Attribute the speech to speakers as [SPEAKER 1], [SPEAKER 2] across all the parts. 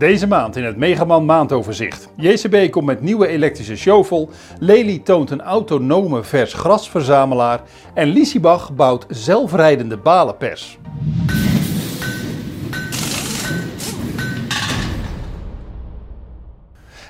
[SPEAKER 1] Deze maand in het Megaman maandoverzicht. JCB komt met nieuwe elektrische shovel. Lely toont een autonome vers grasverzamelaar. En Lisiebach bouwt zelfrijdende balenpers.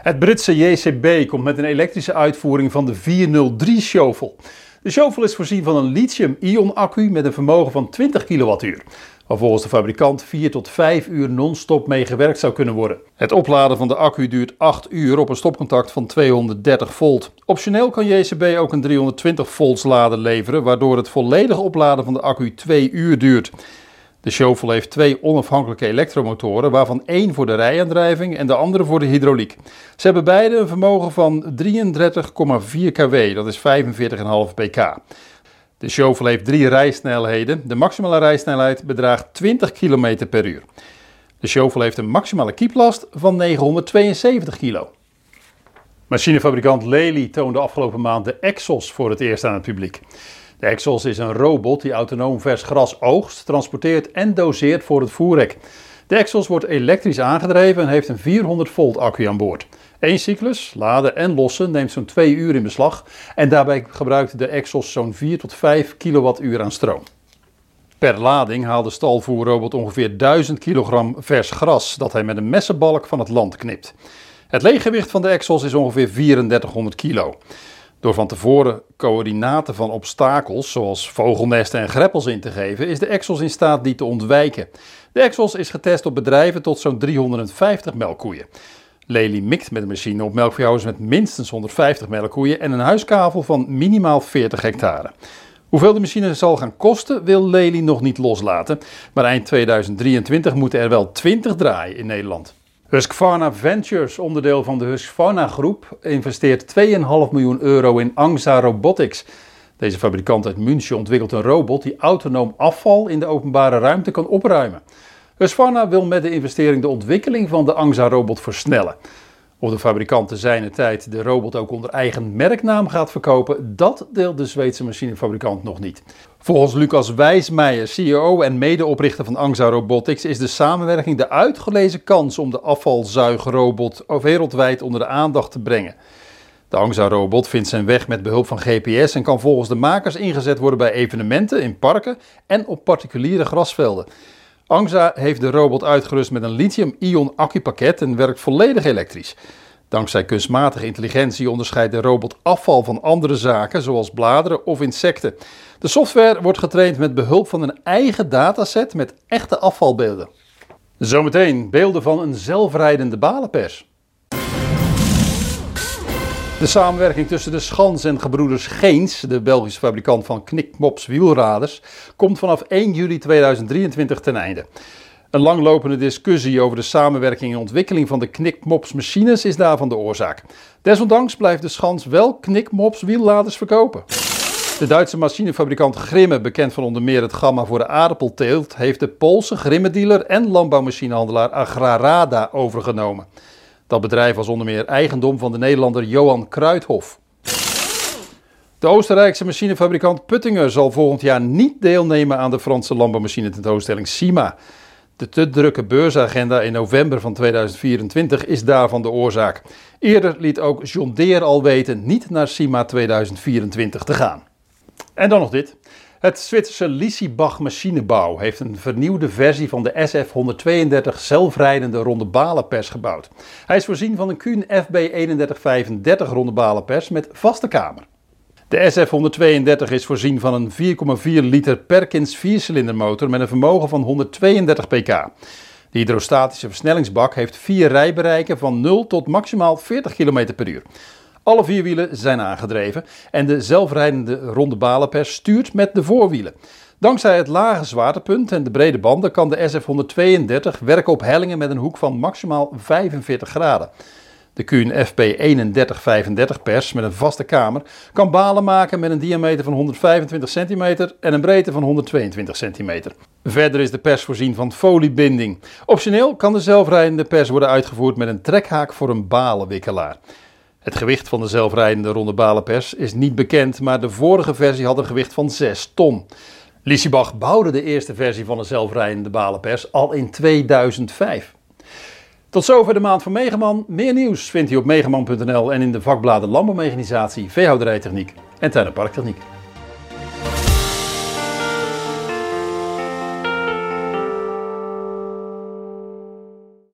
[SPEAKER 1] Het Britse JCB komt met een elektrische uitvoering van de 403 shovel. De shovel is voorzien van een lithium-ion accu met een vermogen van 20 kWh waar volgens de fabrikant 4 tot 5 uur non-stop mee gewerkt zou kunnen worden. Het opladen van de accu duurt 8 uur op een stopcontact van 230 volt. Optioneel kan JCB ook een 320 volts lader leveren, waardoor het volledige opladen van de accu 2 uur duurt. De Shovel heeft twee onafhankelijke elektromotoren, waarvan één voor de rijaandrijving en de andere voor de hydrauliek. Ze hebben beide een vermogen van 33,4 kW, dat is 45,5 pk. De Shovel heeft drie rijsnelheden. De maximale rijsnelheid bedraagt 20 km per uur. De Shovel heeft een maximale kieplast van 972 kilo. Machinefabrikant Lely toonde afgelopen maand de Exos voor het eerst aan het publiek. De Exos is een robot die autonoom vers gras oogst, transporteert en doseert voor het voerrek. De Exos wordt elektrisch aangedreven en heeft een 400 volt accu aan boord. Eén cyclus, laden en lossen, neemt zo'n 2 uur in beslag en daarbij gebruikt de Exos zo'n 4 tot 5 kilowattuur aan stroom. Per lading haalt de stalvoerrobot ongeveer 1000 kilogram vers gras dat hij met een messenbalk van het land knipt. Het leeggewicht van de Exos is ongeveer 3400 kilo. Door van tevoren coördinaten van obstakels, zoals vogelnesten en greppels in te geven, is de Exos in staat die te ontwijken. De Exos is getest op bedrijven tot zo'n 350 melkkoeien. Lely mikt met de machine op melkveehouders met minstens 150 melkkoeien en een huiskavel van minimaal 40 hectare. Hoeveel de machine zal gaan kosten, wil Lely nog niet loslaten, maar eind 2023 moeten er wel 20 draaien in Nederland. Husqvarna Ventures, onderdeel van de Husqvarna groep, investeert 2,5 miljoen euro in Angsa Robotics. Deze fabrikant uit München ontwikkelt een robot die autonoom afval in de openbare ruimte kan opruimen. Husqvarna wil met de investering de ontwikkeling van de Angsa-robot versnellen. Of de fabrikant te zijner tijd de robot ook onder eigen merknaam gaat verkopen, dat deelt de Zweedse machinefabrikant nog niet. Volgens Lucas Wijsmeijer, CEO en medeoprichter van Angsa Robotics, is de samenwerking de uitgelezen kans om de afvalzuigrobot wereldwijd onder de aandacht te brengen. De Angsa-robot vindt zijn weg met behulp van GPS en kan volgens de makers ingezet worden bij evenementen in parken en op particuliere grasvelden. Angsa heeft de robot uitgerust met een lithium-ion accupakket en werkt volledig elektrisch. Dankzij kunstmatige intelligentie onderscheidt de robot afval van andere zaken, zoals bladeren of insecten. De software wordt getraind met behulp van een eigen dataset met echte afvalbeelden. Zometeen beelden van een zelfrijdende balenpers. De samenwerking tussen de Schans en gebroeders Geens, de Belgische fabrikant van knikmops wielraders, komt vanaf 1 juli 2023 ten einde. Een langlopende discussie over de samenwerking en ontwikkeling van de knikmops machines is daarvan de oorzaak. Desondanks blijft de Schans wel knikmops wielraders verkopen. De Duitse machinefabrikant Grimme, bekend van onder meer het gamma voor de aardappelteelt, heeft de Poolse Grimme-dealer en landbouwmachinehandelaar Agrarada overgenomen. Dat bedrijf was onder meer eigendom van de Nederlander Johan Kruithof. De Oostenrijkse machinefabrikant Puttinger zal volgend jaar niet deelnemen aan de Franse landbouwmachine tentoonstelling SIMA. De te drukke beursagenda in november van 2024 is daarvan de oorzaak. Eerder liet ook John Deere al weten niet naar SIMA 2024 te gaan. En dan nog dit. Het Zwitserse Lissibach machinebouw heeft een vernieuwde versie van de SF-132 zelfrijdende ronde balenpers gebouwd. Hij is voorzien van een Kuhn FB3135 ronde balenpers met vaste kamer. De SF-132 is voorzien van een 4,4 liter Perkins viercilindermotor met een vermogen van 132 pk. De hydrostatische versnellingsbak heeft vier rijbereiken van 0 tot maximaal 40 km per uur. Alle vier wielen zijn aangedreven en de zelfrijdende ronde balenpers stuurt met de voorwielen. Dankzij het lage zwaartepunt en de brede banden kan de SF132 werken op hellingen met een hoek van maximaal 45 graden. De Kuhn FP3135 pers met een vaste kamer kan balen maken met een diameter van 125 cm en een breedte van 122 cm. Verder is de pers voorzien van foliebinding. Optioneel kan de zelfrijdende pers worden uitgevoerd met een trekhaak voor een balenwikkelaar. Het gewicht van de zelfrijdende ronde balenpers is niet bekend, maar de vorige versie had een gewicht van 6 ton. Lissibach bouwde de eerste versie van de zelfrijdende balenpers al in 2005. Tot zover de maand van Megaman. Meer nieuws vindt u op megaman.nl en in de vakbladen Landbouwmechanisatie, Veehouderijtechniek en Tuin- en.